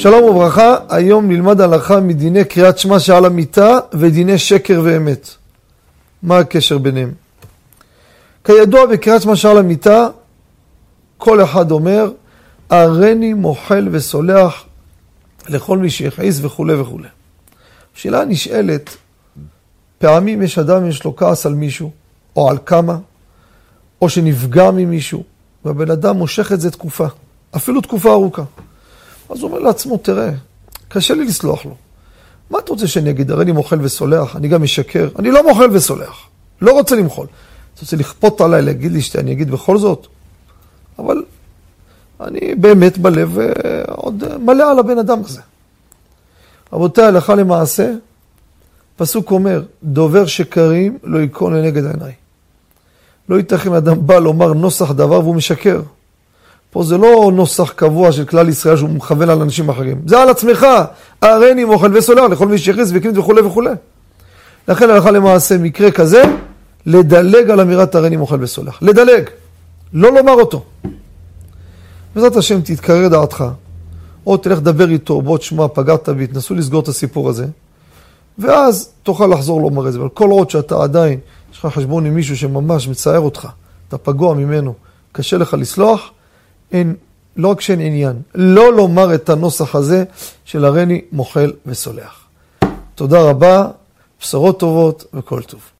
שלום וברכה, היום נלמד הלכה מדיני קריאת שמע שעל המיטה ודיני שקר ואמת. מה הקשר ביניהם? כידוע בקריאת שמע שעל המיטה, כל אחד אומר, הריני מוחל וסולח לכל מי שיכעיס וכולי וכולי. השאלה נשאלת, פעמים יש אדם, יש לו כעס על מישהו, או על כמה, או שנפגע ממישהו, והבן אדם מושך את זה תקופה, אפילו תקופה ארוכה. אז הוא אומר לעצמו, תראה, קשה לי לסלוח לו. מה אתה רוצה שאני אגיד? הרי אני מוחל וסולח, אני גם משקר. אני לא מוחל וסולח, לא רוצה למחול. אתה רוצה לכפות עליי, להגיד לי שאני אגיד בכל זאת? אבל אני באמת בלב עוד מלא על הבן אדם הזה. רבותיי, הלכה למעשה, פסוק אומר, דובר שקרים לא ייכון לנגד עיניי. לא ייתכן אדם בא לומר נוסח דבר והוא משקר. פה זה לא נוסח קבוע של כלל ישראל שהוא מכוון על אנשים אחרים. זה על עצמך, הריני מוכל וסולר לכל מי שיכניס ויקנית וכולי וכולי. לכן הלכה למעשה מקרה כזה, לדלג על אמירת הריני מוכל וסולח. לדלג, לא לומר אותו. בעזרת השם תתקרר דעתך, או תלך לדבר איתו, בוא תשמע, פגעת בי, תנסו לסגור את הסיפור הזה, ואז תוכל לחזור לומר את זה. אבל כל עוד שאתה עדיין, יש לך חשבון עם מישהו שממש מצער אותך, אתה פגוע ממנו, קשה לך לסלוח, אין, לא רק שאין עניין, לא לומר את הנוסח הזה של הריני מוחל וסולח. תודה רבה, בשורות טובות וכל טוב.